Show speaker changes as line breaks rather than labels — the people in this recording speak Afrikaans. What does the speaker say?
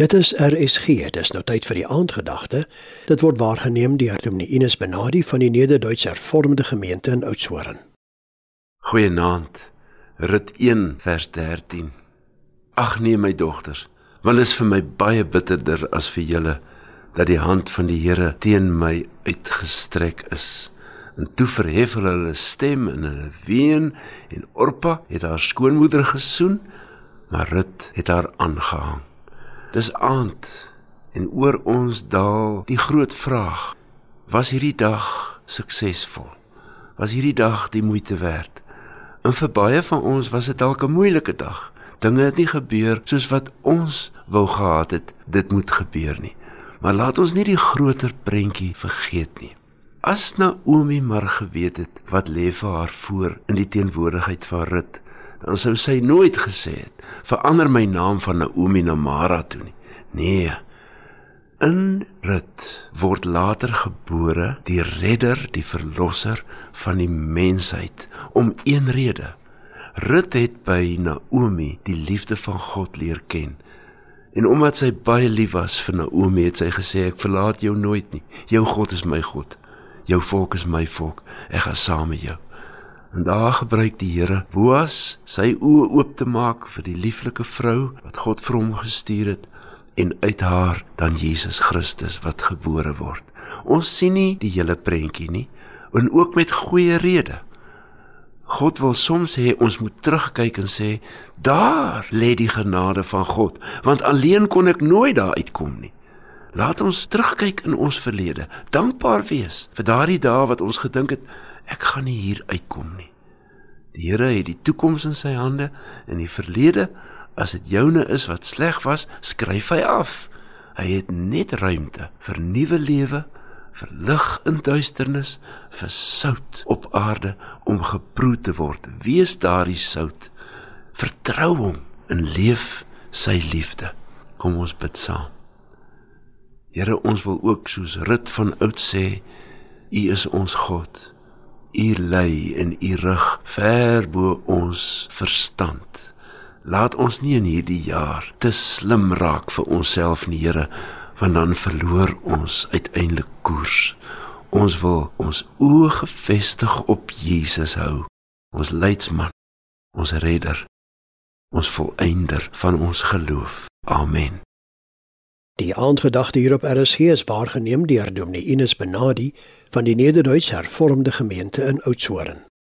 Dit is RSG. Dis nou tyd vir die aandgedagte. Dit word waargeneem deur Dominee Ines Benadi van die Nederduits Hervormde Gemeente in Oudtshoorn.
Goeienaand. Rit 1 vers 13. Ag nee my dogters, want dit is vir my baie bitterder as vir julle dat die hand van die Here teen my uitgestrek is. En toe verhef hulle hulle stem en hulle ween en Orpa het haar skoonmoeder gesoen, maar Rut het haar aangehang. Dis aand en oor ons daal die groot vraag: Was hierdie dag suksesvol? Was hierdie dag die moeite werd? En vir baie van ons was dit dalk 'n moeilike dag. Dinge het nie gebeur soos wat ons wou gehad het dit moet gebeur nie. Maar laat ons nie die groter prentjie vergeet nie. As Naomi maar geweet het wat lê vir haar voor in die teenwoordigheid van Rut, dan sou sy nooit gesê het verander my naam van Naomi na Mara toe nie. Nee. In Rut word later gebore die redder, die verlosser van die mensheid om een rede. Rut het by Naomi die liefde van God leer ken. En omdat sy baie lief was vir Naomi, het sy gesê ek verlaat jou nooit nie. Jou God is my God. Jou volk is my volk. Ek gaan saam met jou. En daar gebruik die Here Boas sy oë oop te maak vir die lieflike vrou wat God vir hom gestuur het en uit haar dan Jesus Christus wat gebore word. Ons sien nie die hele prentjie nie en ook met goeie rede. God wil soms hê ons moet terugkyk en sê daar lê die genade van God want alleen kon ek nooit daar uitkom nie. Laat ons terugkyk in ons verlede, dankbaar wees vir daardie dae wat ons gedink het ek gaan nie hier uitkom nie. Die Here het die toekoms in sy hande en die verlede, as dit joune is wat sleg was, skryf hy af. Hy het net ruimte vir nuwe lewe, vir lig in duisternis, vir sout op aarde om geproe te word. Wees daardie sout. Vertrou hom en leef sy liefde. Kom ons bid saam. Here, ons wil ook soos Rut van oud sê, U is ons God. U lei in u rug ver bo ons verstand. Laat ons nie in hierdie jaar te slim raak vir onsself nie, Here, want dan verloor ons uiteindelik koers. Ons wil ons oë gefestig op Jesus hou, ons leidsman, ons redder, ons volëinder van ons geloof. Amen.
Die aandgedagte hier op RSG is waargeneem deur Dominee Ines Benadi van die Nederduits Hervormde Gemeente in Oudtshoorn.